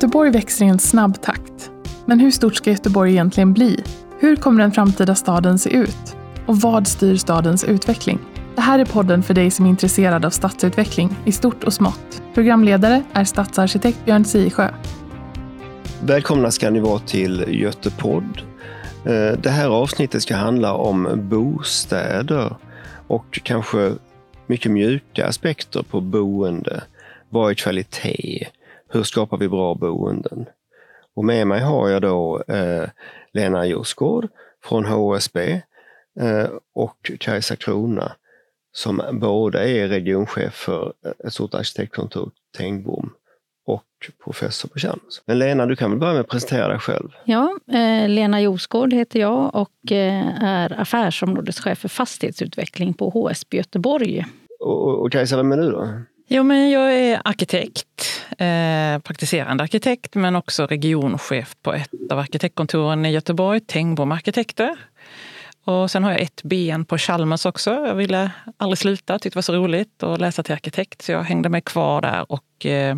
Göteborg växer i en snabb takt. Men hur stort ska Göteborg egentligen bli? Hur kommer den framtida staden se ut? Och vad styr stadens utveckling? Det här är podden för dig som är intresserad av stadsutveckling i stort och smått. Programledare är stadsarkitekt Björn Sisjö. Välkomna ska ni vara till Götepodd. Eh, det här avsnittet ska handla om bostäder och kanske mycket mjuka aspekter på boende. Vad är kvalitet? Hur skapar vi bra boenden? Och med mig har jag då eh, Lena Josgård från HSB eh, och Kajsa Krona som båda är regionchef för ett stort arkitektkontor, Tengbom och professor på Chalmers. Men Lena, du kan väl börja med att presentera dig själv? Ja, eh, Lena Josgård heter jag och eh, är affärsområdeschef för fastighetsutveckling på HSB Göteborg. Och, och Kajsa, vem är du då? Jo, men jag är arkitekt, eh, praktiserande arkitekt men också regionchef på ett av arkitektkontoren i Göteborg, Tengbom Arkitekter. Och sen har jag ett ben på Chalmers också. Jag ville aldrig sluta, tyckte det var så roligt att läsa till arkitekt så jag hängde mig kvar där och eh,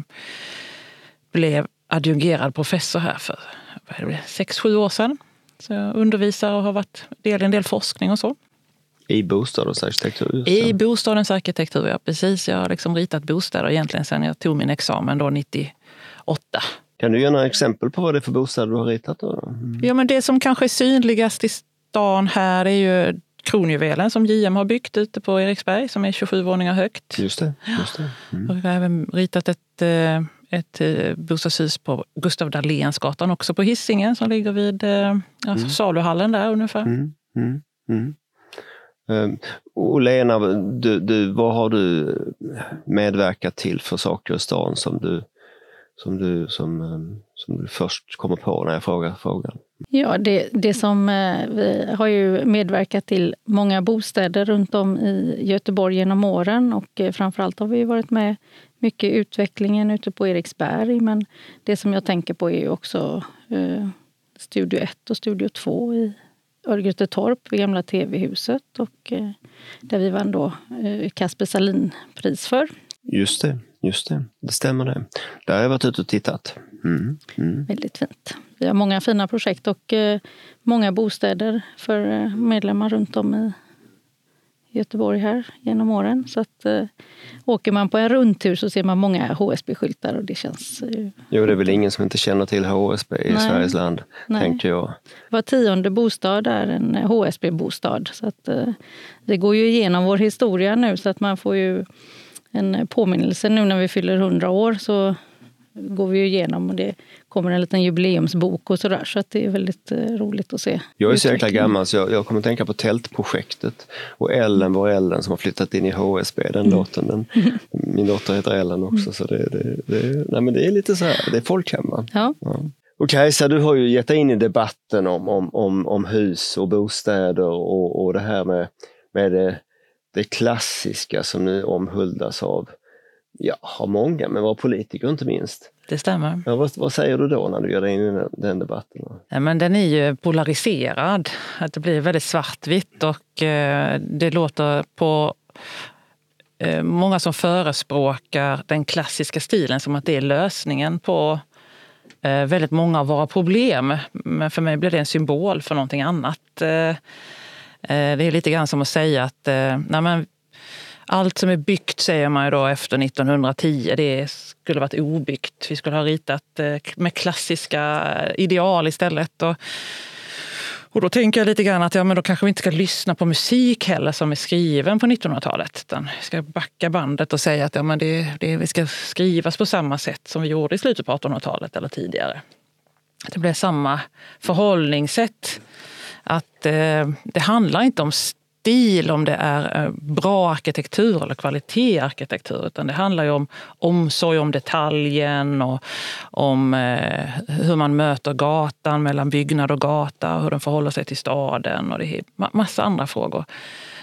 blev adjungerad professor här för sex, sju år sedan. Så jag undervisar och har varit del i en del forskning och så. I bostadens arkitektur? I bostadens arkitektur, ja precis. Jag har liksom ritat bostäder egentligen sedan jag tog min examen då 98. Kan du ge några exempel på vad det är för bostäder du har ritat? Då? Mm. Ja, men det som kanske är synligast i stan här är ju kronjuvelen som JM har byggt ute på Eriksberg som är 27 våningar högt. Just det. Just det. Mm. Och jag har även ritat ett, eh, ett eh, bostadshus på Gustav Dahlénsgatan också på Hisingen som ligger vid alltså mm. saluhallen där ungefär. Mm. Ehm, och Lena, du, du, vad har du medverkat till för saker i stan som du, som du, som, ehm, som du först kommer på när jag frågar frågan? Ja, det, det som eh, vi har ju medverkat till många bostäder runt om i Göteborg genom åren och eh, framförallt har vi varit med mycket i utvecklingen ute på Eriksberg. Men det som jag tänker på är ju också eh, Studio 1 och Studio 2 i Örgrytetorp vid gamla TV-huset och eh, där vi vann då eh, Kasper Salin-pris för. Just det, just det. Det stämmer det. Där har jag varit ute och tittat. Mm, mm. Väldigt fint. Vi har många fina projekt och eh, många bostäder för medlemmar runt om i Göteborg här genom åren. Så att, eh, åker man på en rundtur så ser man många HSB-skyltar och det känns... Eh, jo, det är väl ingen som inte känner till HSB i Nej. Sveriges land, Nej. tänker jag. Var tionde bostad är en HSB-bostad. Så att, eh, vi går ju igenom vår historia nu så att man får ju en påminnelse nu när vi fyller 100 år. Så går vi igenom och det kommer en liten jubileumsbok och sådär. Så att det är väldigt eh, roligt att se. Jag är så jäkla gammal så jag, jag kommer att tänka på Tältprojektet och Ellen, vår Ellen som har flyttat in i HSB, den mm. låten. Den, min dotter heter Ellen också mm. så det, det, det, nej men det är lite så här, det är folkhem. Ja. ja. Och Kajsa, du har ju gett dig in i debatten om, om, om, om hus och bostäder och, och det här med, med det, det klassiska som nu omhuldas av Ja, har många, men våra politiker inte minst. Det stämmer. Ja, vad, vad, säger du då när du gör dig in i den, debatten? Ja, men den är ju polariserad. Att det blir väldigt svartvitt och eh, det låter på eh, många som förespråkar den klassiska stilen som att det är lösningen på eh, väldigt många av våra problem. Men för mig blir det en symbol för någonting annat. Eh, det är lite grann som att säga att nej men, allt som är byggt säger man ju då efter 1910, det skulle varit obyggt. Vi skulle ha ritat eh, med klassiska eh, ideal istället. Och, och då tänker jag lite grann att ja, men då kanske vi inte ska lyssna på musik heller som är skriven på 1900-talet. Utan vi ska backa bandet och säga att ja, men det, det, vi ska skrivas på samma sätt som vi gjorde i slutet på 1800-talet eller tidigare. Det blir samma förhållningssätt. Att eh, det handlar inte om stil, om det är eh, bra arkitektur eller kvalitet i arkitektur. Utan det handlar ju om omsorg om detaljen och om eh, hur man möter gatan mellan byggnad och gata och hur den förhåller sig till staden och det är massa andra frågor.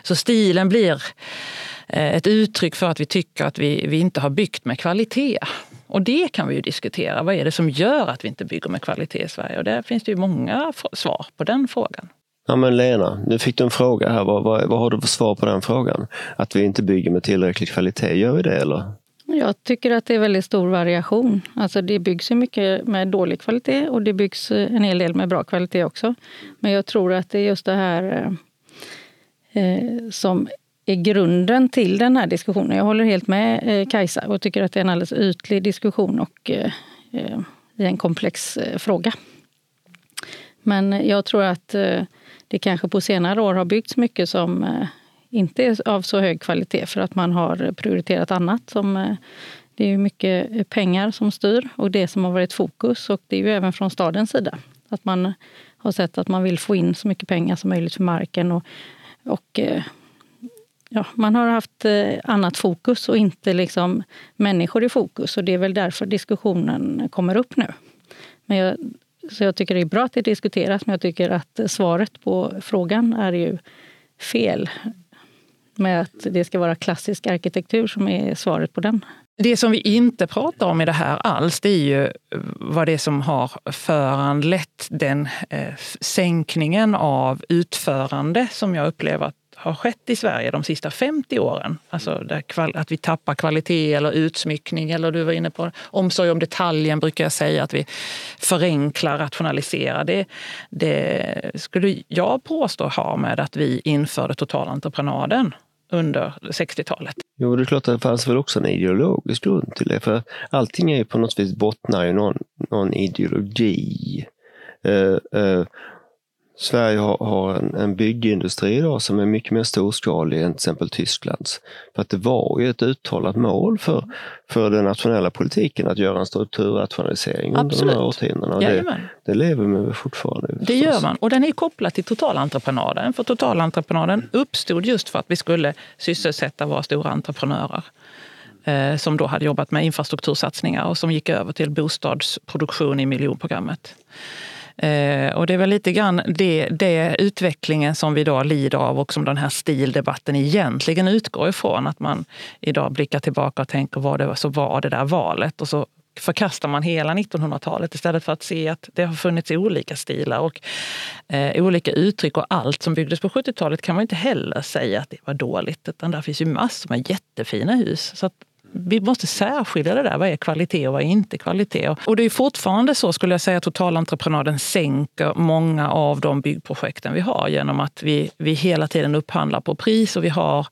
Så stilen blir eh, ett uttryck för att vi tycker att vi, vi inte har byggt med kvalitet. Och det kan vi ju diskutera. Vad är det som gör att vi inte bygger med kvalitet i Sverige? Och där finns det ju många svar på den frågan. Ja men Lena, nu fick du en fråga här. Vad, vad, vad har du för svar på den frågan? Att vi inte bygger med tillräcklig kvalitet, gör vi det eller? Jag tycker att det är väldigt stor variation. Alltså det byggs ju mycket med dålig kvalitet och det byggs eh, en hel del med bra kvalitet också. Men jag tror att det är just det här eh, eh, som är grunden till den här diskussionen. Jag håller helt med eh, Kajsa och tycker att det är en alldeles ytlig diskussion och eh, eh i en komplex eh, fråga. Men jag tror att eh, det kanske på senare år har byggts mycket som eh, inte är av så hög kvalitet för att man har prioriterat annat. Som, eh, det är mycket pengar som styr och det som har varit fokus. Och det är ju även från stadens sida. Att man har sett att man vill få in så mycket pengar som möjligt för marken. Och, och eh, ja, man har haft annat fokus och inte liksom människor i fokus. Och det är väl därför diskussionen kommer upp nu. Men jag, så jag tycker det är bra att det diskuteras, men jag tycker att svaret på frågan är ju fel med att det ska vara klassisk arkitektur som är svaret på den. Det som vi inte pratar om i det här alls, det är ju vad det är som har föranlett den eh, sänkningen av utförande som jag upplever att har skett i Sverige de sista 50 åren. Alltså att vi tappar kvalitet eller utsmyckning eller du var inne på omsorg om detaljen brukar jag säga att vi förenklar, rationaliserar. Det, det skulle jag påstå ha med att vi införde totalentreprenaden under 60-talet. Jo, det är klart att det fanns väl också en ideologisk grund till det. För allting är ju på något vis bottnar i någon, någon ideologi. Uh, uh, Sverige har, har en, en byggindustri idag som är mycket mer storskalig än till exempel Tysklands. För att det var ju ett uttalat mål för, för den nationella politiken att göra en strukturrationalisering Absolut. under de här årtiondena. Det, det lever man fortfarande. Det förstås. gör man och den är kopplad till totalentreprenaden. För totalentreprenaden uppstod just för att vi skulle sysselsätta våra stora entreprenörer eh, som då hade jobbat med infrastruktursatsningar och som gick över till bostadsproduktion i miljonprogrammet. Eh, och det är väl lite grann det, det utvecklingen som vi idag lider av och som den här stildebatten egentligen utgår ifrån. Att man idag blickar tillbaka och tänker vad det var, så var det där valet. Och så förkastar man hela 1900-talet istället för att se att det har funnits olika stilar och eh, olika uttryck. Och allt som byggdes på 70-talet kan man inte heller säga att det var dåligt. Utan där finns ju massor med jättefina hus. Så vi måste särskilja det där. Vad är kvalitet och vad är inte kvalitet? Och det är fortfarande så, skulle jag säga, att totalentreprenaden sänker många av de byggprojekten vi har genom att vi, vi hela tiden upphandlar på pris och vi har,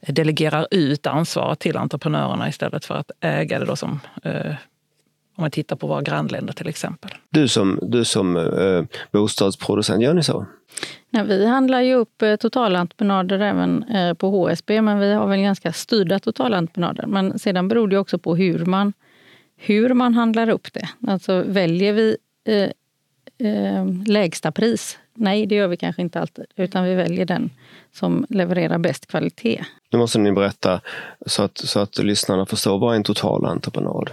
eh, delegerar ut ansvaret till entreprenörerna istället för att äga det då som eh, om man tittar på våra grannländer till exempel. Du som, du som eh, bostadsproducent, gör ni så? Nej, vi handlar ju upp eh, totalentreprenader även eh, på HSB, men vi har väl ganska styrda totalentreprenader. Men sedan beror det också på hur man, hur man handlar upp det. Alltså väljer vi eh, eh, lägsta pris? Nej, det gör vi kanske inte alltid, utan vi väljer den som levererar bäst kvalitet. Nu måste ni berätta så att, så att lyssnarna förstår vad en totalentreprenad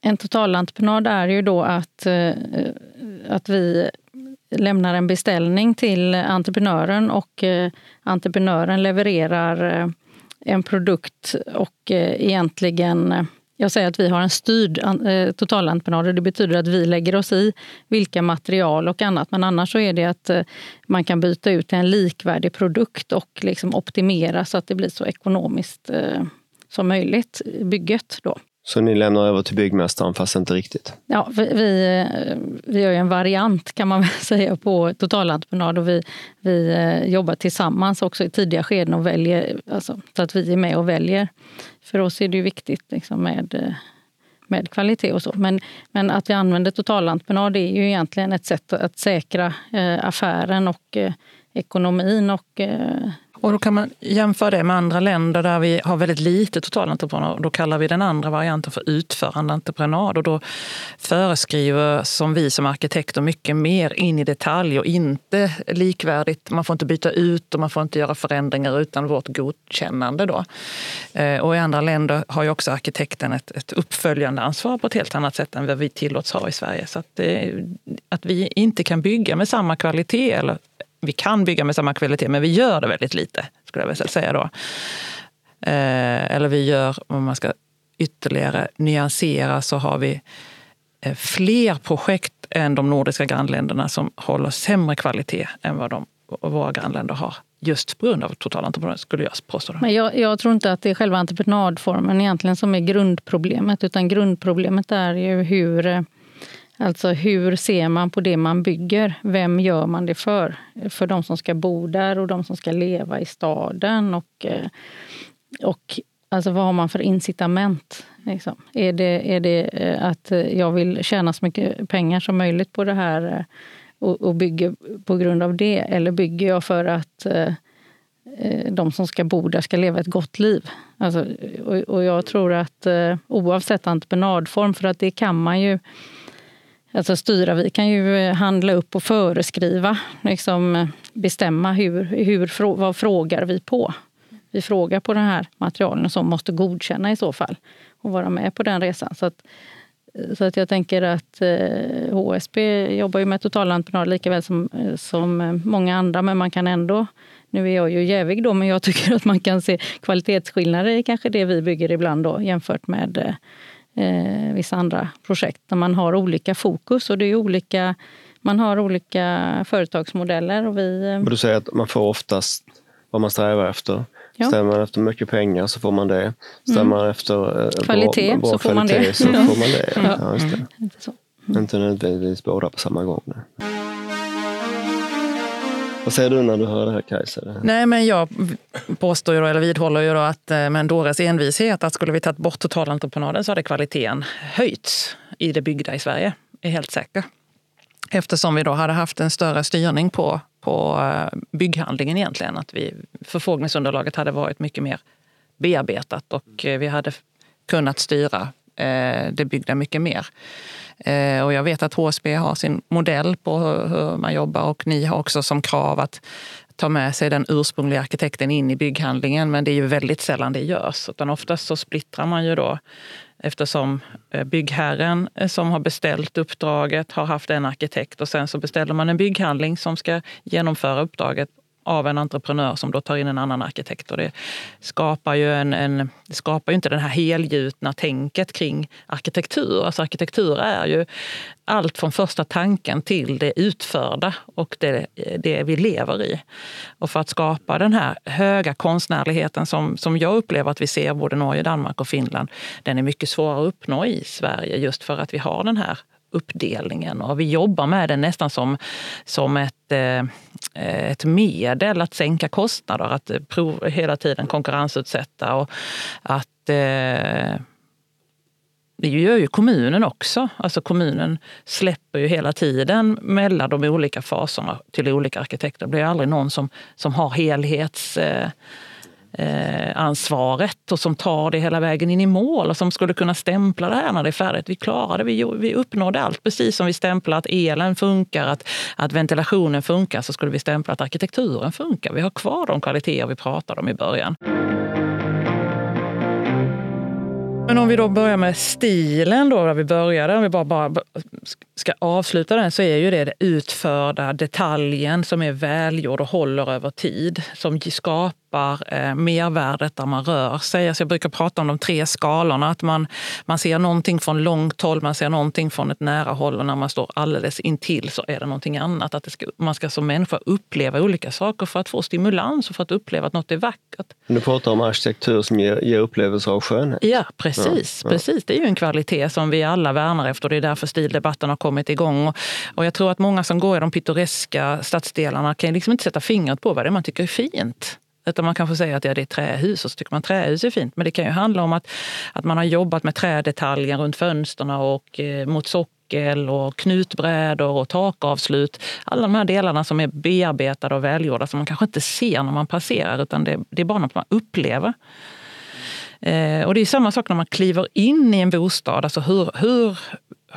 en totalentreprenad är ju då att, eh, att vi lämnar en beställning till entreprenören och eh, entreprenören levererar eh, en produkt och egentligen jag säger att vi har en styrd totalentreprenad och det betyder att vi lägger oss i vilka material och annat. Men annars så är det att man kan byta ut en likvärdig produkt och liksom optimera så att det blir så ekonomiskt som möjligt, bygget. Då. Så ni lämnar över till byggmästaren fast inte riktigt? Ja, vi, vi eh, gör en variant kan man väl säga på totalentreprenad och vi, vi eh, jobbar tillsammans också i tidiga skeden och väljer, alltså, så att vi är med och väljer. För oss är det ju viktigt liksom, med, eh, med kvalitet och så. Men, men att vi använder totalentreprenad är ju egentligen ett sätt att säkra eh, affären och eh, ekonomin och eh, och då kan man jämföra det med andra länder där vi har väldigt lite totalentreprenad. Då kallar vi den andra varianten för utförandeentreprenad. Och då föreskriver som vi som arkitekter mycket mer in i detalj och inte likvärdigt. Man får inte byta ut och man får inte göra förändringar utan vårt godkännande. Då. Eh, och i andra länder har ju också arkitekten ett, ett uppföljande ansvar på ett helt annat sätt än vad vi tillåts ha i Sverige. Så att, att vi inte kan bygga med samma kvalitet eller vi kan bygga med samma kvalitet, men vi gör det väldigt lite, skulle jag väl säga då. Eh, eller vi gör, om man ska ytterligare nyansera, så har vi eh, fler projekt än de nordiska grannländerna som håller sämre kvalitet än vad de, våra grannländer har. just på grund av totalentreprenad, skulle jag påstå. Men jag, jag, tror inte att det är själva entreprenadformen egentligen som är grundproblemet, utan grundproblemet är ju hur eh, Alltså hur ser man på det man bygger? Vem gör man det för? För de som ska bo där och de som ska leva i staden. Och, eh, och alltså vad har man för incitament? Liksom? Är, det, är det eh, att jag vill tjäna så mycket pengar som möjligt på det här eh, och, och bygger på grund av det? Eller bygger jag för att de som ska bo där ska leva ett gott liv? Alltså, och, och jag tror att oavsett entreprenadform, för att det kan man ju alltså styra. Vi kan ju eh, handla upp och föreskriva, liksom bestämma hur, hur, vad frågar vi på. Vi frågar på den här materialen som måste godkänna i så fall och vara med på den resan. Så att, eh, så att jag tänker att eh, HSB jobbar ju med totalentreprenad lika väl som, eh, som många andra, men man kan ändå nu är jag ju jävig då, men jag tycker att man kan se kvalitetsskillnader i kanske det vi bygger ibland då jämfört med eh, vissa andra projekt där man har olika fokus och det är olika, man har olika företagsmodeller. Och vi, eh... Du säger att man får oftast vad man strävar efter. Ja. Stämmer man efter mycket pengar så får man det. Stämmer mm. man efter eh, kvalitet, bra, bra så, får kvalitet man det. så får man det. Ja. Just det. Mm. Inte nödvändigtvis båda på samma gång. Nej. Vad säger du när du hör det här Kajsa? Nej, men jag påstår ju då, eller vidhåller ju då att eh, med en dåres envishet att skulle vi tagit bort totalentreprenaden så hade kvaliteten höjts i det byggda i Sverige. är helt säker. Eftersom vi då hade haft en större styrning på, på eh, bygghandlingen egentligen. Att vi, förfrågningsunderlaget hade varit mycket mer bearbetat och eh, vi hade kunnat styra det byggda mycket mer. Eh, och jag vet att HSB har sin modell på hur man jobbar och ni har också som krav att ta med sig den ursprungliga arkitekten in i bygghandlingen. Men det är ju väldigt sällan det görs. Utan oftast så splittrar man ju då eftersom eh, byggherren eh, som har beställt uppdraget har haft en arkitekt och sen så beställer man en bygghandling som ska genomföra uppdraget av en entreprenör som då tar in en annan arkitekt. Och det skapar ju, en, en, det skapar ju inte det här helgjutna tänket kring arkitektur. Alltså arkitektur är ju allt från första tanken till det utförda och det, det vi lever i. Och för att skapa den här höga konstnärligheten som, som jag upplever att vi ser både Norge, Danmark och Finland, den är mycket svårare att uppnå i Sverige just för att vi har den här uppdelningen. Och vi jobbar med den nästan som, som ett, eh, Eh, ett medel att sänka kostnader, att eh, prov, hela tiden konkurrensutsätta. Och att, eh, det gör ju kommunen också. Alltså kommunen släpper ju hela tiden mellan de olika faserna till olika arkitekter. Det blir aldrig någon som, som har helhets... Eh, eh, ansvaret och som tar det hela vägen in i mål och som skulle kunna stämpla det här när det är färdigt. Vi klarade vi, vi uppnådde allt. Precis som vi stämplar att elen funkar, att, att ventilationen funkar så skulle vi stämpla att arkitekturen funkar. Vi har kvar de kvaliteter vi pratade om i början. Men om vi då börjar med stilen då, där vi började, om vi bara, bara ska avsluta den, så är ju det den utförda detaljen som är välgjord och håller över tid. Som skapar eh, mervärdet där man rör sig. Alltså jag brukar prata om de tre skalorna. Att man, man ser någonting från långt håll, man ser någonting från ett nära håll och när man står alldeles intill så är det någonting annat. Att ska, man ska som människa uppleva olika saker för att få stimulans och för att uppleva att något är vackert. Du pratar om arkitektur som ger, ger upplevelser av skönhet. Ja, precis, ja, ja. precis. Det är ju en kvalitet som vi alla värnar efter. Det är därför stildebatten har kommit igång. Och, och jag tror att många som går i de pittoreska stadsdelarna kan liksom inte sätta fingret på vad det är man tycker är fint. Utan man kanske säger att ja, det är trähus och så tycker man trähus är fint. Men det kan ju handla om att, att man har jobbat med trädetaljer runt fönstren och eh, mot sockel och knutbrädor och takavslut. Alla de här delarna som är bearbetade och välgjorda som man kanske inte ser när man passerar utan det, det är bara något man upplever. Eh, och det är samma sak när man kliver in i en bostad. Alltså hur, hur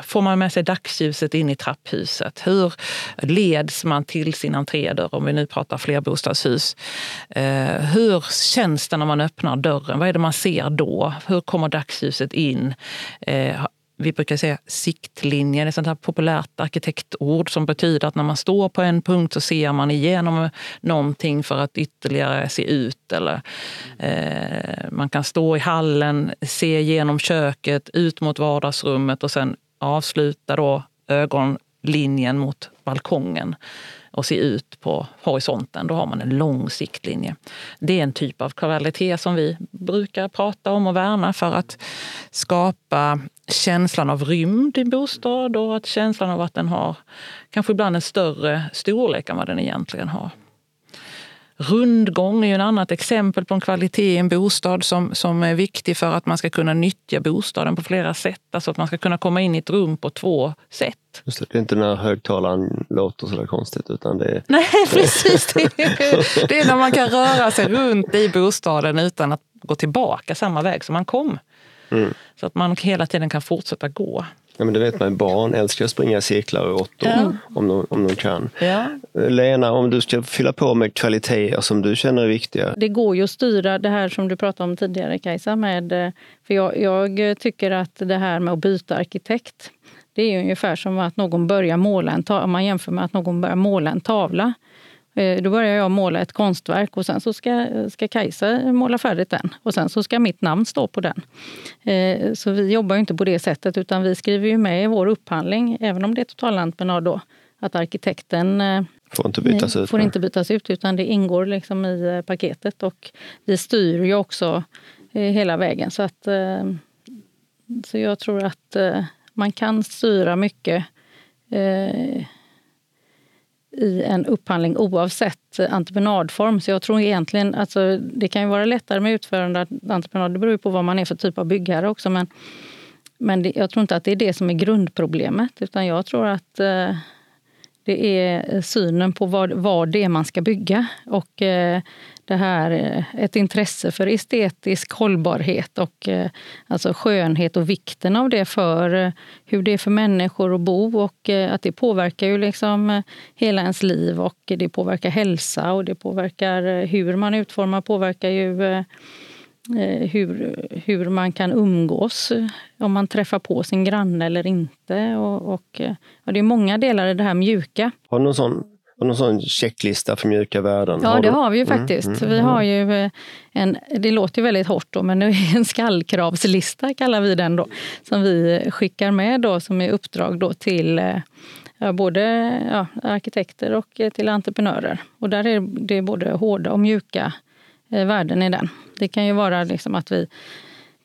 får man med sig dagsljuset in i trapphuset? Hur leds man till sin entrédörr, om vi nu pratar flerbostadshus? Eh, hur känns det när man öppnar dörren? Vad är det man ser då? Hur kommer dagsljuset in? Eh, vi brukar säga siktlinjen, ett sånt här populärt arkitektord som betyder att när man står på en punkt så ser man igenom någonting för att ytterligare se ut. Eller, eh, man kan stå i hallen, se genom köket, ut mot vardagsrummet och sen avsluta då ögonlinjen mot balkongen. och se ut på horisonten. Då har man en lång siktlinje. Det är en typ av kvalitet som vi brukar prata om och värna för att skapa känslan av rymd i bostad och att känslan av att den har kanske ibland en större storlek än vad den egentligen har. Rundgång är ju ett annat exempel på en kvalitet i en bostad som, som är viktig för att man ska kunna nyttja bostaden på flera sätt. Alltså att man ska kunna komma in i ett rum på två sätt. Just det, det är inte när högtalaren låter så där konstigt utan det är... Nej, precis. Det är, det är när man kan röra sig runt i bostaden utan att gå tillbaka samma väg som man kom. Mm. Så att man hela tiden kan fortsätta gå. Ja, men det vet man, barn älskar att springa cirklar och råttor ja. om, de, om de kan. Ja. Lena, om du ska fylla på med kvaliteter som du känner är viktiga? Det går ju att styra det här som du pratade om tidigare Kajsa. Med, eh, för jag, jag tycker att det här med att byta arkitekt, det är ungefär som att någon börjar måla en tavla. Om man jämför med att någon börjar måla en tavla. Eh, då börjar jag måla ett konstverk och sen så ska, ska Kajsa måla färdigt den. Och sen så ska mitt namn stå på den. Eh, så vi jobbar inte på det sättet utan vi skriver ju med i vår upphandling, även om det är totalentreprenad då, att arkitekten eh, Får inte bytas ut? Får inte bytas ut utan det ingår liksom i paketet och vi styr ju också hela vägen. Så, att, så jag tror att man kan styra mycket i en upphandling oavsett entreprenadform. Så jag tror egentligen, alltså, det kan ju vara lättare med utförande entreprenad, det beror ju på vad man är för typ av byggherre också. Men, men det, jag tror inte att det är det som är grundproblemet, utan jag tror att eh, det är eh, synen på vad, vad det är man ska bygga. Och eh, det här, eh, ett intresse för estetisk hållbarhet och alltså skönhet och vikten av det för hur det är för människor att bo och att det påverkar ju liksom hela ens liv och det påverkar hälsa och det påverkar hur man utformar påverkar ju hur, hur man kan umgås, om man träffar på sin granne eller inte. Och, och, och det är många delar i det här mjuka. Har du någon sån någon sån checklista för mjuka värden? Ja, har det du? har vi ju mm, faktiskt. Mm, mm, vi har ju eh, en, det låter ju väldigt hårt då, men det är en skallkravslista kallar vi den då. Som vi skickar med då som är uppdrag då till eh, ja, både ja, arkitekter och eh, till entreprenörer. Och där är det både hårda och mjuka värden i den. Det kan ju vara liksom att vi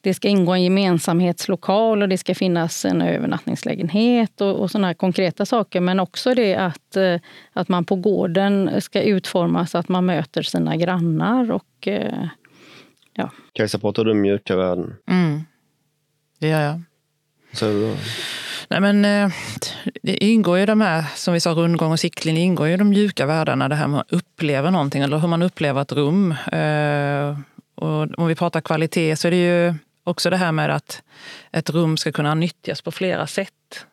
det ska ingå en gemensamhetslokal och det ska finnas en övernattningslägenhet och, och sådana konkreta saker. Men också det att, eh, att man på gården ska utformas så att man möter sina grannar. Och, eh, ja. Kajsa, pratar du mjuka värden? Mm, det gör jag. Så då? Nej, men, eh, det ingår ju de här, som vi sa, rundgång och siktlinje, ingår ju de mjuka värdena, det här med att uppleva någonting eller hur man upplever ett rum. Eh, och om vi pratar kvalitet så är det ju också det här med att ett rum ska kunna nyttjas på flera sätt.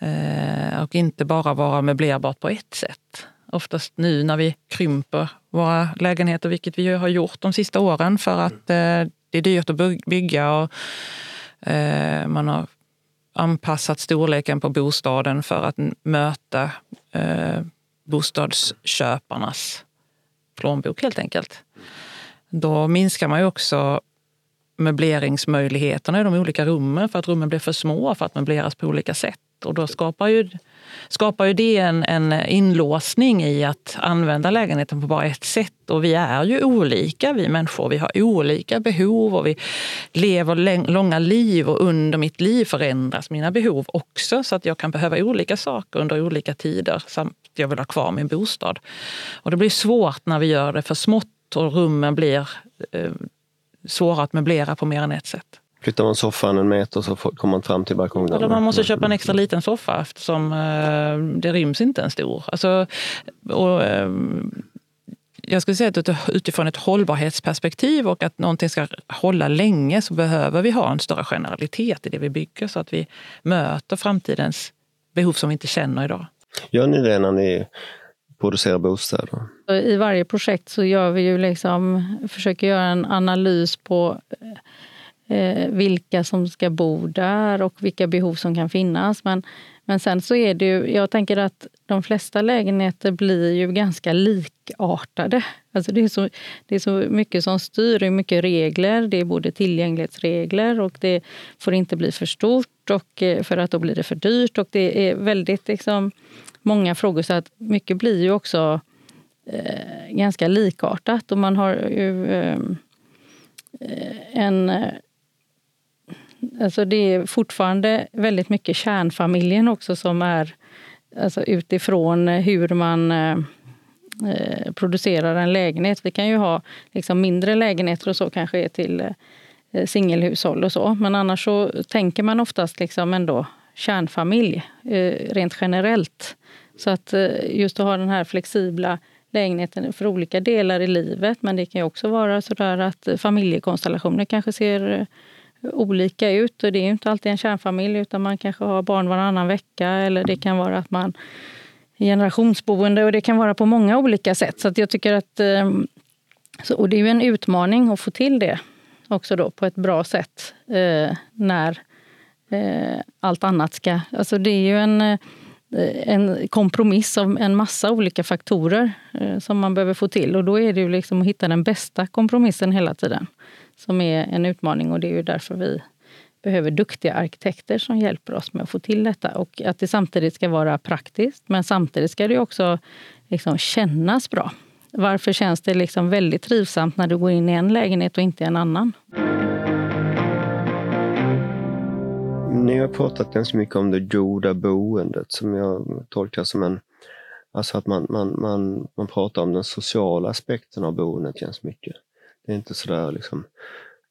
Eh, och inte bara vara möblerbart på ett sätt. Oftast nu när vi krymper våra lägenheter, vilket vi har gjort de sista åren för att det är dyrt att bygga och man har anpassat storleken på bostaden för att möta eh, bostadsköparnas plånbok helt enkelt. Då minskar man ju också möbleringsmöjligheterna i de olika rummen för att rummen blir för små för att möbleras på olika sätt. Och då skapar ju, skapar ju det en, en inlåsning i att använda lägenheten på bara ett sätt. Och vi är ju olika, vi människor. Vi har olika behov och vi lever långa liv och under mitt liv förändras mina behov också. Så att jag kan behöva olika saker under olika tider samt jag vill ha kvar min bostad. Och det blir svårt när vi gör det för smått och rummen blir eh, svåra att möblera på mer än ett sätt. Flyttar man soffan en meter så kommer man fram till balkongen. Eller man måste köpa en extra liten soffa eftersom eh, det ryms inte en stor. Alltså, och, eh, jag skulle säga att utifrån ett hållbarhetsperspektiv och att någonting ska hålla länge så behöver vi ha en större generalitet i det vi bygger så att vi möter framtidens behov som vi inte känner idag. Gör ni det när ni producera bostäder? I varje projekt så gör vi ju liksom, försöker göra en analys på eh, vilka som ska bo där och vilka behov som kan finnas. Men, men sen så är det ju, jag tänker att de flesta lägenheter blir ju ganska likartade. Alltså det, är så, det är så mycket som styr, det är mycket regler. Det är både tillgänglighetsregler och det får inte bli för stort och, eh, för att då blir det för dyrt. Och det är väldigt liksom, många frågor så att mycket blir ju också eh, ganska likartat. Och man har ju ehm, eh, en... Eh, Alltså det är fortfarande väldigt mycket kärnfamiljen också som är alltså utifrån hur man eh, eh producerar en lägenhet. Vi kan ju ha liksom mindre lägenheter och så kanske till eh, singelhushåll och så. Men annars så tänker man oftast liksom ändå kärnfamilj eh, rent generellt. Så att eh, just att ha den här flexibla lägenheten för olika delar i livet. Men det kan ju också vara så där att eh, familjekonstellationer kanske ser olika ut. Och det är inte alltid en kärnfamilj utan man kanske har barn varannan vecka eller det kan vara att man är generationsboende och det kan vara på många olika sätt. Så att jag tycker att eh, och det är ju en utmaning att få till det också då på ett bra sätt eh, när eh, allt annat ska... Alltså det är ju en Eh, en kompromiss av en massa olika faktorer eh, som man behöver få till. Och då är det ju liksom att hitta den bästa kompromissen hela tiden som är en utmaning och det är ju därför vi behöver duktiga arkitekter som hjälper oss med att få till detta. Och att det samtidigt ska vara praktiskt, men samtidigt ska det också liksom kännas bra. Varför känns det liksom väldigt trivsamt när du går in i en lägenhet och inte i en annan? Ni har pratat ganska mycket om det goda boendet som jag tolkar som en Alltså att man, man, man, man pratar om den sociala aspekten av boendet ganska mycket. Det är inte sådär liksom,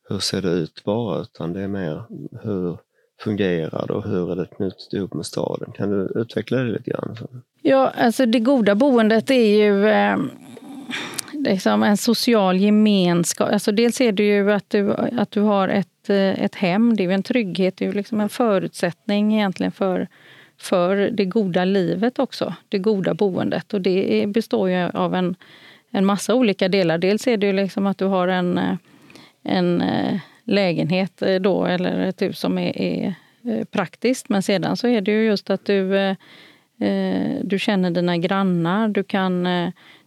hur ser det ut bara, utan det är mer hur fungerar det och hur är det knutet ihop med staden? Kan du utveckla det lite grann? Ja, alltså det goda boendet är ju eh, liksom en social gemenskap. Alltså dels är det ju att du, att du har ett eh, ett hem, det är en trygghet, det är liksom en förutsättning egentligen för, för det goda livet också, det goda boendet. Och det består ju av en, en massa olika delar. Dels är det ju liksom att du har en, eh, en eh, lägenhet då, eller ett hus som är, är praktiskt. Men sedan så är det ju just att du, du känner dina grannar, du kan,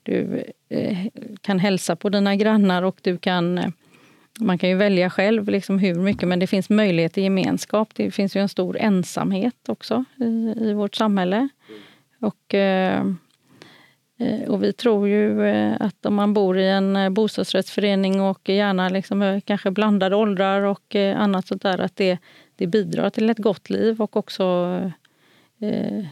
du eh, kan hälsa på dina grannar och du kan eh, man kan ju välja själv liksom hur mycket, men det finns möjlighet till gemenskap. Det finns ju en stor ensamhet också i, i vårt samhälle. Och, eh, eh och vi tror ju att om man bor i en bostadsrättsförening och gärna liksom kanske blandade åldrar och annat sånt där, att det, det bidrar till ett gott liv och också eh,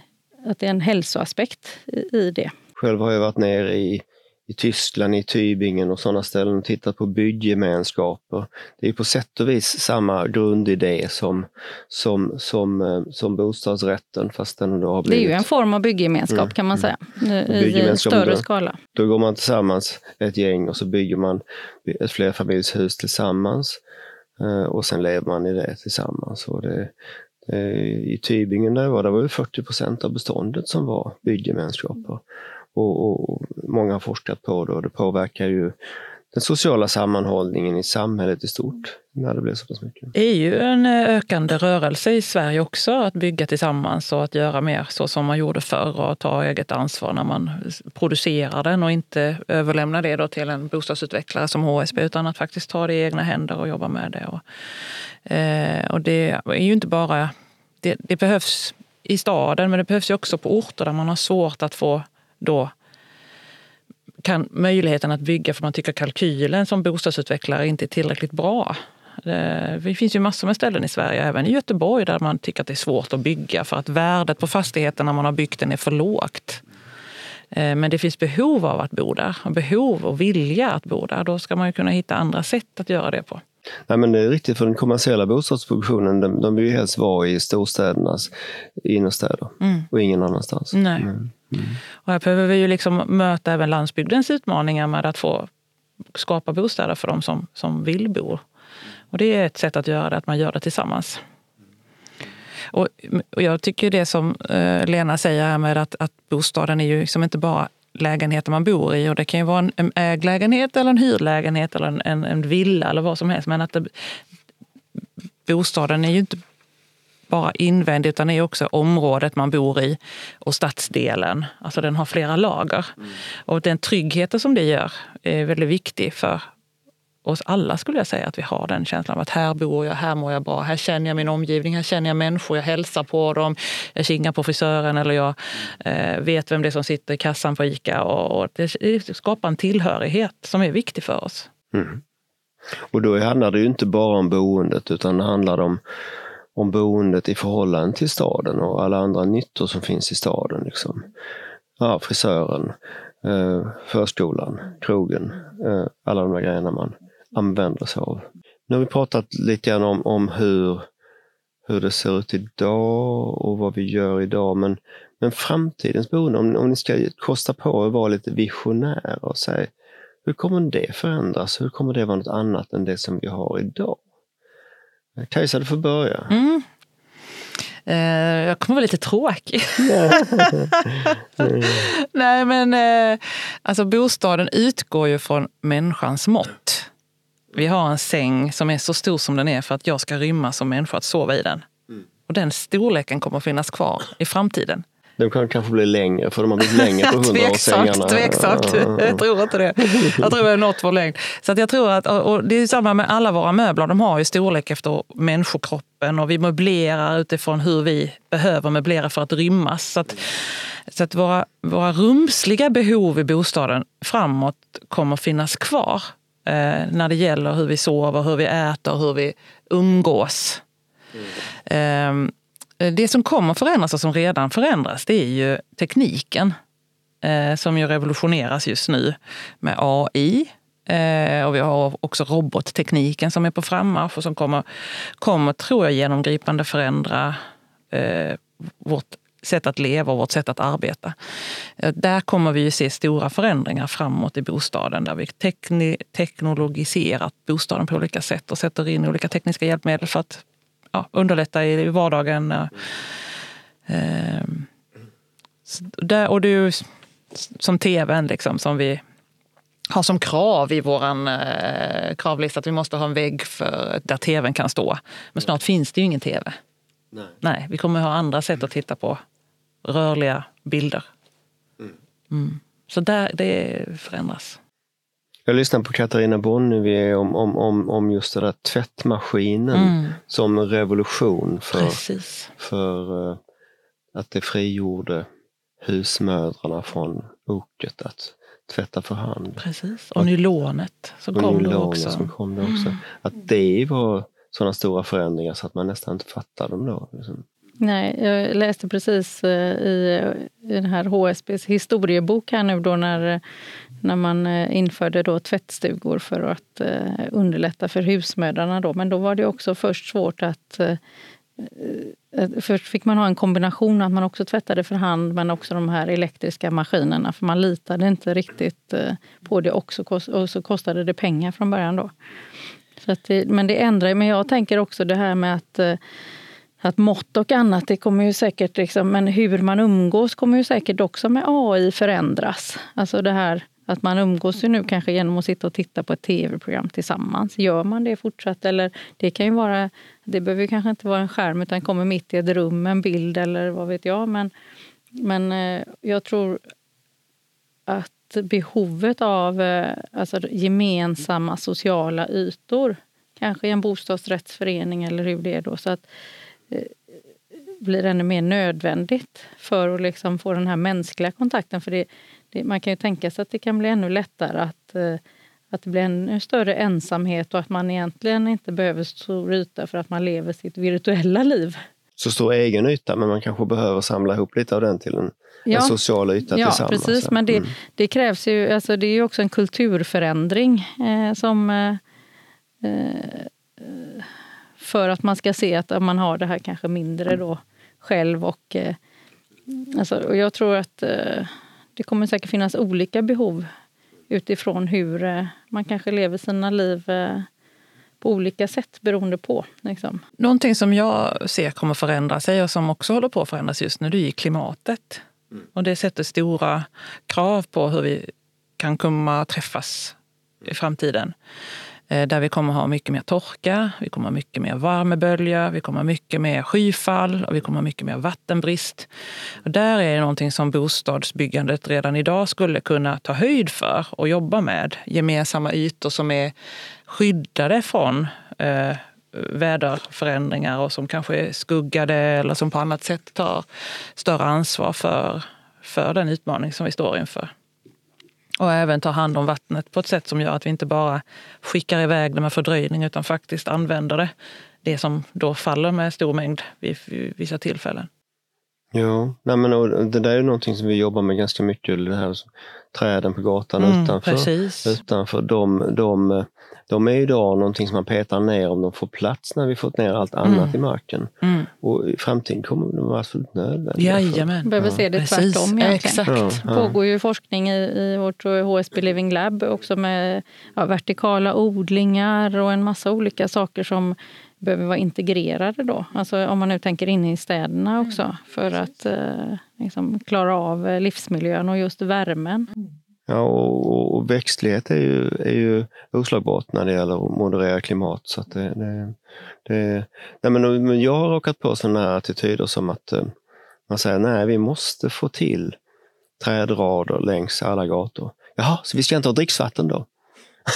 att det är en hälsoaspekt i det. Själv har jag varit nere i i Tyskland, i Tübingen och sådana ställen och tittat på bygggemenskaper. Det är på sätt och vis samma grundidé som, som, som, eh, som bostadsrätten fast den då har blivit... Det är ju en form av bygggemenskap mm, kan man säga, mm. i större då, skala. Då går man tillsammans, ett gäng, och så bygger man ett flerfamiljshus tillsammans eh, och sen lever man i det tillsammans. Och det, I Tübingen där var det var 40 procent av beståndet som var bygggemenskaper. Och, och, många har forskat på det och det påverkar ju den sociala sammanhållningen i samhället i stort när det blir så pass mycket. Det är ju en eh, ökande rörelse i Sverige också att bygga tillsammans och att göra mer så som man gjorde förr och ta eget ansvar när man producerar den och inte överlämna det då till en bostadsutvecklare som HSB utan att faktiskt ta det i egna händer och jobba med det. Och, eh, och det är ju inte bara, det, det behövs i staden men det behövs ju också på orter där man har svårt att få då kan möjligheten att bygga för man tycker kalkylen som bostadsutvecklare inte är tillräckligt bra. Det finns ju massor med ställen i Sverige, även i Göteborg, där man tycker att det är svårt att bygga för att värdet på fastigheten när man har byggt den är för lågt. Eh, men det finns behov av att bo där, behov och vilja att bo där. Då ska man ju kunna hitta andra sätt att göra det på. Nej, men det är riktigt, för den kommersiella bostadsproduktionen de, de vill ju helst vara i storstädernas innerstäder mm. och ingen annanstans. Nej. Mm. Mm. Och här behöver vi ju liksom möta även landsbygdens utmaningar med att få skapa bostäder för de som, som vill bo. Och det är ett sätt att göra det, att man gör det tillsammans. Och, och jag tycker det som eh, Lena säger här med att, att bostaden är ju liksom inte bara lägenheter man bor i. Och det kan ju vara en, en eller en hyrlägenhet eller en, en, en villa eller vad som helst. Men att det, bostaden är ju inte bara invändigt utan är också området man bor i och stadsdelen. Alltså den har flera lager. Mm. Och den tryggheten som det gör är väldigt viktig för oss alla skulle jag säga. Att vi har den känslan av att här bor jag, här mår jag bra, här känner jag min omgivning, här känner jag människor, jag hälsar på dem, jag kingar på frisören eller jag eh, vet vem det är som sitter i kassan på ICA. Och, och det skapar en tillhörighet som är viktig för oss. Mm. Och då handlar det ju inte bara om boendet utan det handlar om, om boendet i förhållande till staden och alla andra nyttor som finns i staden. Liksom. Ja, frisören, eh, förskolan, krogen, eh, alla de där grejerna man använder sig av. Nu har vi pratat lite grann om, om hur, hur det ser ut idag och vad vi gör idag. Men, men framtidens boende, om, om ni ska kosta på att vara lite visionära och säga hur kommer det förändras? Hur kommer det vara något annat än det som vi har idag? Kajsa, du får börja. Mm. Eh, jag kommer vara lite tråkig. Nej men eh, alltså bostaden utgår ju från människans mått. Vi har en säng som är så stor som den är för att jag ska rymma som människa att sova i den. Mm. Och den storleken kommer att finnas kvar i framtiden. De kan kanske bli längre, för de har blivit längre på hundraårssängarna. Tveksamt, jag tror inte det. Jag tror det är något vår längd. Så att jag tror att, och det är samma med alla våra möbler, de har ju storlek efter människokroppen och vi möblerar utifrån hur vi behöver möblera för att rymmas. Så att, så att våra, våra rumsliga behov i bostaden framåt kommer finnas kvar eh, när det gäller hur vi sover, hur vi äter, hur vi umgås. Mm. Eh, Eh, det som kommer förändras och som redan förändras det är ju tekniken eh, som ju revolutioneras just nu med AI. Eh, och vi har också robottekniken som är på frammarsch och som kommer, kommer tror jag, genomgripande förändra vårt sätt att leva och vårt sätt att arbeta. Där kommer vi ju se stora förändringar framåt i bostaden där vi teknologiserat bostaden på olika sätt och sätter in olika tekniska hjälpmedel för att ja, underlätta i vardagen. Mm. Eh, där, och ju som tvn liksom, som vi har som krav i vår eh, kravlista att vi måste ha en vägg för, där tvn kan stå. Men snart finns det ju ingen tv. Nej. Nej vi kommer ha andra sätt att titta på rörliga bilder. Mm. Mm. Så där, det förändras. Jag lyssnade på Katarina Bonnevie om, om, om, om just den där tvättmaskinen mm. som revolution för, för uh, att det frigjorde husmödrarna från oket att tvätta för hand. Precis, och nylonet som och kom då också. Som kom då också. Mm. Att det var sådana stora förändringar så att man nästan inte fattade dem då. Liksom. Nej, jag läste precis eh, i, i den här HSBs historiebok här nu då när, när man eh, införde då tvättstugor för att eh, underlätta för husmödrarna. Då. Men då var det också först svårt eh, att Först fick man ha en kombination att man också tvättade för hand men också de här elektriska maskinerna för man litade inte riktigt på det också och så kostade det pengar från början. då. Så det, men det ändrar Men jag tänker också det här med att att mått och annat, det kommer ju säkert, liksom, men hur man umgås kommer ju säkert också med AI förändras. Alltså det här att man umgås ju nu kanske genom att sitta och titta på ett tv-program tillsammans. Gör man det fortsatt? Eller det kan ju vara, det behöver kanske inte vara en skärm utan kommer mitt i ett rum, en bild eller vad vet jag. Men, men eh, jag tror att behovet av eh, alltså, gemensamma sociala ytor, kanske i en bostadsrättsförening eller hur det är då. Så att, eh, blir ännu mer nödvändigt för att liksom få den här mänskliga kontakten. För det, det, man kan ju tänka sig att det kan bli ännu lättare att, eh, att det blir en större ensamhet och att man egentligen inte behöver stor yta för att man lever sitt virtuella liv. Så stor egen yta, men man kanske behöver samla ihop lite av den till en, ja. en social yta ja, tillsammans. Ja, precis. Men det, mm. det, krävs ju, alltså det är ju också en kulturförändring eh, som eh, eh, för att man ska se att man har det här kanske mindre då själv. Och, eh, alltså, och jag tror att eh, det kommer säkert finnas olika behov utifrån hur eh, man kanske lever sina liv eh, på olika sätt beroende på. Liksom. Någonting som jag ser kommer förändra sig och som också håller på att förändras just nu, det är klimatet. Mm. Och det sätter stora krav på hur vi kan komma träffas i framtiden. Eh, där vi kommer ha mycket mer torka, vi kommer ha mycket mer värmebölja, vi kommer ha mycket mer skyfall och vi kommer ha mycket mer vattenbrist. Och där är det någonting som bostadsbyggandet redan idag skulle kunna ta höjd för och jobba med. Gemensamma ytor som är skyddade från eh, väderförändringar och som kanske är skuggade eller som på annat sätt tar större ansvar för, för den utmaning som vi står inför. Och även ta hand om vattnet på ett sätt som gör att vi inte bara skickar iväg det med fördröjning utan faktiskt använder det. Det som då faller med stor mängd vid vissa tillfällen. Ja, nej men det där är någonting som vi jobbar med ganska mycket. Det här, träden på gatan mm, utanför. Precis. utanför de, de de är idag någonting som man petar ner om de får plats när vi fått ner allt annat mm. i marken. Mm. Och i framtiden kommer de vara absolut nödvändiga. Jajamän. Vi behöver se det tvärtom egentligen. Exakt. Det pågår ju forskning i, i vårt HSB Living Lab också med ja, vertikala odlingar och en massa olika saker som behöver vara integrerade då. Alltså om man nu tänker inne i städerna också för att eh, liksom klara av livsmiljön och just värmen. Ja, och, och, växtlighet är ju, är ju oslagbart när det gäller att moderera klimat. Så det, det, det, nej men, jag har råkat på sådana här attityder som att eh, man säger nej, vi måste få till trädrader längs alla gator. Jaha, så vi ska inte ha dricksvatten då?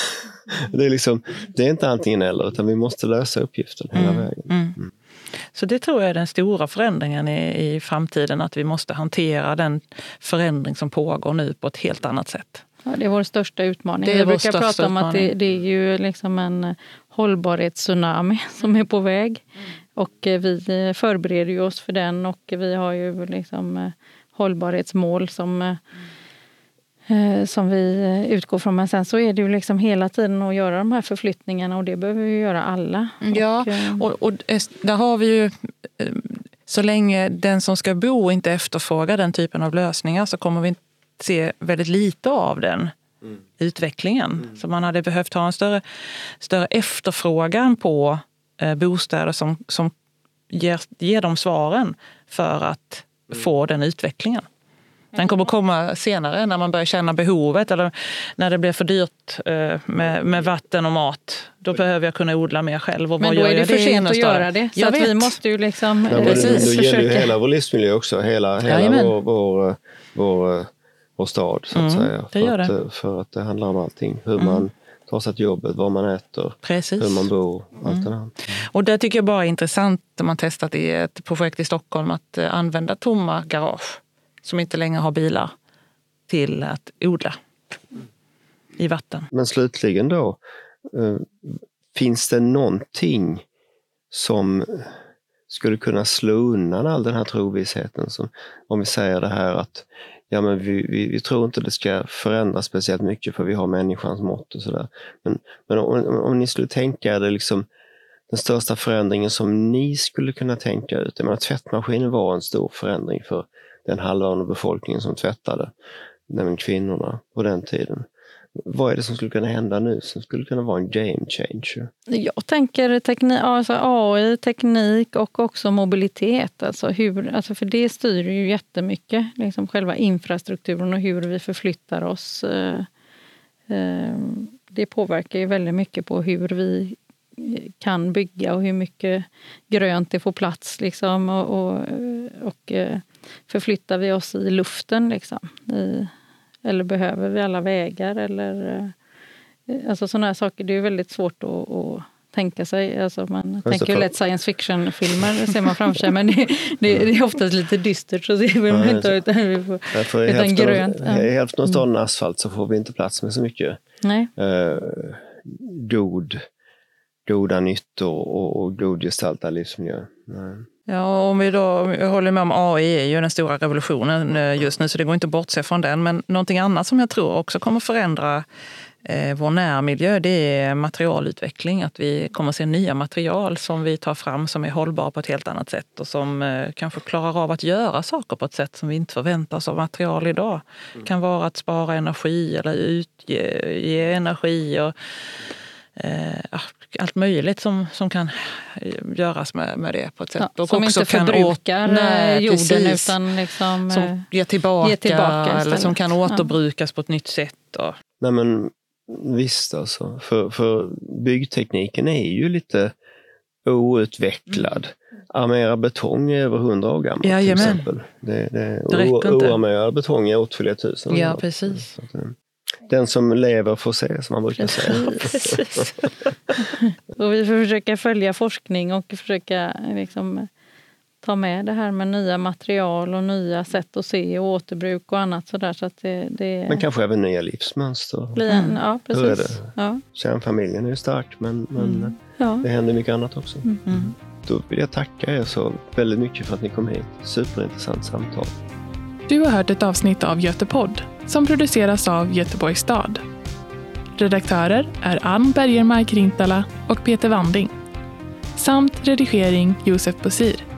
det, är liksom, det är inte antingen eller, utan vi måste lösa uppgiften hela mm, vägen. Mm. Mm. Så det tror jag är den stora förändringen i, i framtiden, att vi måste hantera den förändring som pågår nu på ett helt annat sätt. Ja, det är vår största utmaning. Vi brukar prata om att det, det, är ju liksom en hållbarhetstsunami som är på väg. Mm. Och eh, vi förbereder oss för den och vi har ju liksom eh, hållbarhetsmål som mm Eh, som vi eh, utgår från. Men sen så är det ju liksom hela tiden att göra de här förflyttningarna och det behöver vi göra alla. Ja, och, eh, och, och där har vi ju så länge den som ska bo inte efterfrågar den typen av lösningar så kommer vi se väldigt lite av den mm. utvecklingen. Mm. Så man hade behövt ha en större, större efterfrågan på eh, bostäder som, som ger, ger de svaren för att mm. få den utvecklingen. Den kommer komma senare när man börjar känna behovet eller när det blir för dyrt eh, med, med vatten och mat. Då behöver jag kunna odla mer själv. Och Men då är det för sent att göra det. Så att vi måste ju liksom ja, precis, det, gäller ju hela vår livsmiljö också, hela, hela vår, vår, vår, vår stad så att mm, säga. För att, det. för att det handlar om allting. Hur mm. man tar sig till jobbet, var man äter, Precis. hur man bor. Allt mm. det där. Och det tycker jag bara är intressant när man testat i ett projekt i Stockholm att eh, använda tomma garage som inte längre har bilar till att odla i vatten. Men slutligen då, eh, finns det någonting som skulle kunna slå undan all den här trovissheten? Som, om vi säger det här att ja, men vi, vi, vi, tror inte det ska förändras speciellt mycket för vi har människans mått och sådär. Men, men om, om, ni skulle tänka er det liksom den största förändringen som ni skulle kunna tänka ut. Jag menar, tvättmaskinen var en stor förändring för den halvan av befolkningen som tvättade, nämligen kvinnorna på den tiden. Vad är det som skulle kunna hända nu som skulle kunna vara en game changer? Jag tänker teknik, alltså AI, teknik och också mobilitet. Alltså hur, alltså för det styr ju jättemycket, liksom själva infrastrukturen och hur vi förflyttar oss. Eh, eh, det påverkar ju väldigt mycket på hur vi kan bygga och hur mycket grönt det får plats. Liksom, och, och, och eh, förflyttar vi oss i luften? Liksom, i, eller behöver vi alla vägar? Eller, eh, alltså sådana här saker, det är väldigt svårt att, att tänka sig. Alltså man Just tänker ju lätt science fiction-filmer, ser man framför sig, men det, det, det, är oftast lite dystert. Så inte utan, vi får, utan hälften, grönt. I hälften av staden mm. asfalt så får vi inte plats med så mycket Nej. Uh, god goda nyttor och, och god gestaltad livsmiljö. Nej. Ja, om vi då jag håller med om AI är ju den stora revolutionen eh, just nu så det går inte att bortse från den. Men någonting annat som jag tror också kommer förändra eh, vår närmiljö det är materialutveckling. Att vi kommer att se nya material som vi tar fram som är hållbara på ett helt annat sätt och som eh, kanske klarar av att göra saker på ett sätt som vi inte förväntar oss av material idag. Det mm. kan vara att spara energi eller utge energi. Och, eh, allt möjligt som, som kan göras med, med det på ett sätt. Ja, och som också inte förbrukar åt, nej, jorden precis, utan liksom, som ger tillbaka, ger tillbaka eller som kan återbrukas ja. på ett nytt sätt. Och. Nej, men Visst alltså, för, för byggtekniken är ju lite outvecklad. Armerad betong är över hundra år gammal till Jajamän. exempel. Det, det, Det räcker inte. Oarmerad betong är åtskilliga tusen år Ja, gammal. precis. Så att, eh, Den som lever får se, som man brukar säga. Precis. Och vi får försöka följa forskning och försöka liksom, ta med det här med nya material och nya sätt att se och återbruk och annat sådär. Så att det, det Men kanske även nya livsmönster. en, ja, Hur är precis. det? Ja, Kärnfamiljen är ju stark, men, men Mm. ja. det händer mycket annat också. Mm. Då vill jag tacka er så väldigt mycket för att ni kom hit. Superintressant samtal. Du har hört ett avsnitt av Götepodd som produceras av Göteborgs stad. Redaktörer är Ann Bergermark Rintala och Peter Wanding. Samt redigering Josef Bosir.